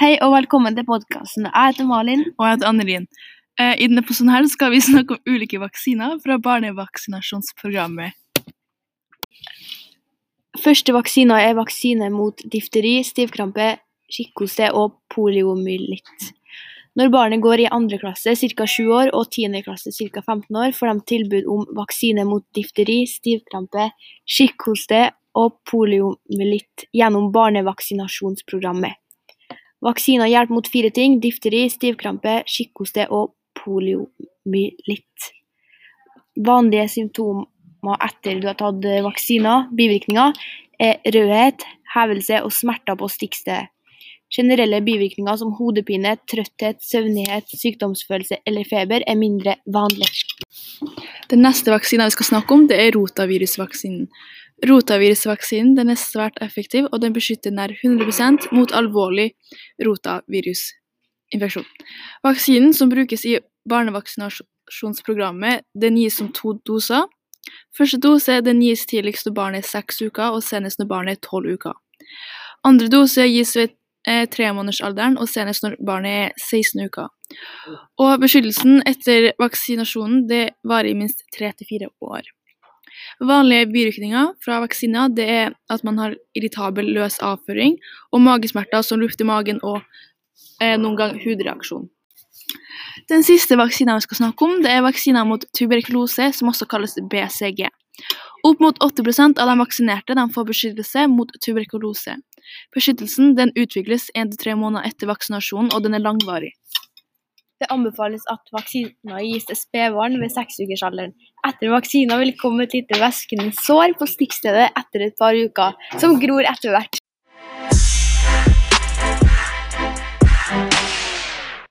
Hei og velkommen til podkasten. Jeg heter Malin. Og jeg heter Annelin. Eh, I denne episoden her skal vi snakke om ulike vaksiner fra barnevaksinasjonsprogrammet. Første vaksiner er vaksine mot difteri, stivkrampe, kikhoste og poliomyelitt. Når barnet går i andre klasse, ca. 7 år, og tiende klasse, ca. 15 år, får de tilbud om vaksine mot difteri, stivkrampe, kikkhoste og poliomyelitt gjennom barnevaksinasjonsprogrammet. Vaksiner hjelper mot fire ting difteri, stivkrampe, kikhoste og poliomyelitt. Vanlige symptomer etter du har tatt vaksiner, bivirkninger, er rødhet, hevelse og smerter på stikkstedet. Generelle bivirkninger som hodepine, trøtthet, søvnighet, sykdomsfølelse eller feber er mindre vanlig. Den neste vaksinen vi skal snakke om, det er rotavirusvaksinen. Rotavirusvaksinen er svært effektiv, og den beskytter nær 100% mot alvorlig rotavirusinfeksjon. Vaksinen som brukes i barnevaksinasjonsprogrammet, den gis som to doser. Første dose den gis tidligst når barnet er seks uker, og senest når barnet er tolv uker. Andre dose gis ved eh, tremånedersalderen og senest når barnet er 16 uker. Og beskyttelsen etter vaksinasjonen det varer i minst tre til fire år. Vanlige bivirkninger fra vaksiner det er at man har irritabel løs avføring og magesmerter som luft i magen og eh, noen gang hudreaksjon. Den siste vaksinen vi skal snakke om, det er vaksiner mot tuberkulose, som også kalles BCG. Opp mot 80 av de vaksinerte de får beskyttelse mot tuberkulose. Beskyttelsen den utvikles 1-3 måneder etter vaksinasjonen, og den er langvarig. Det anbefales at vaksiner gis til spedbarn ved seksukersalderen. Etter vaksina vil komme et lite væskende sår på stikkstedet etter et par uker, som gror etter hvert.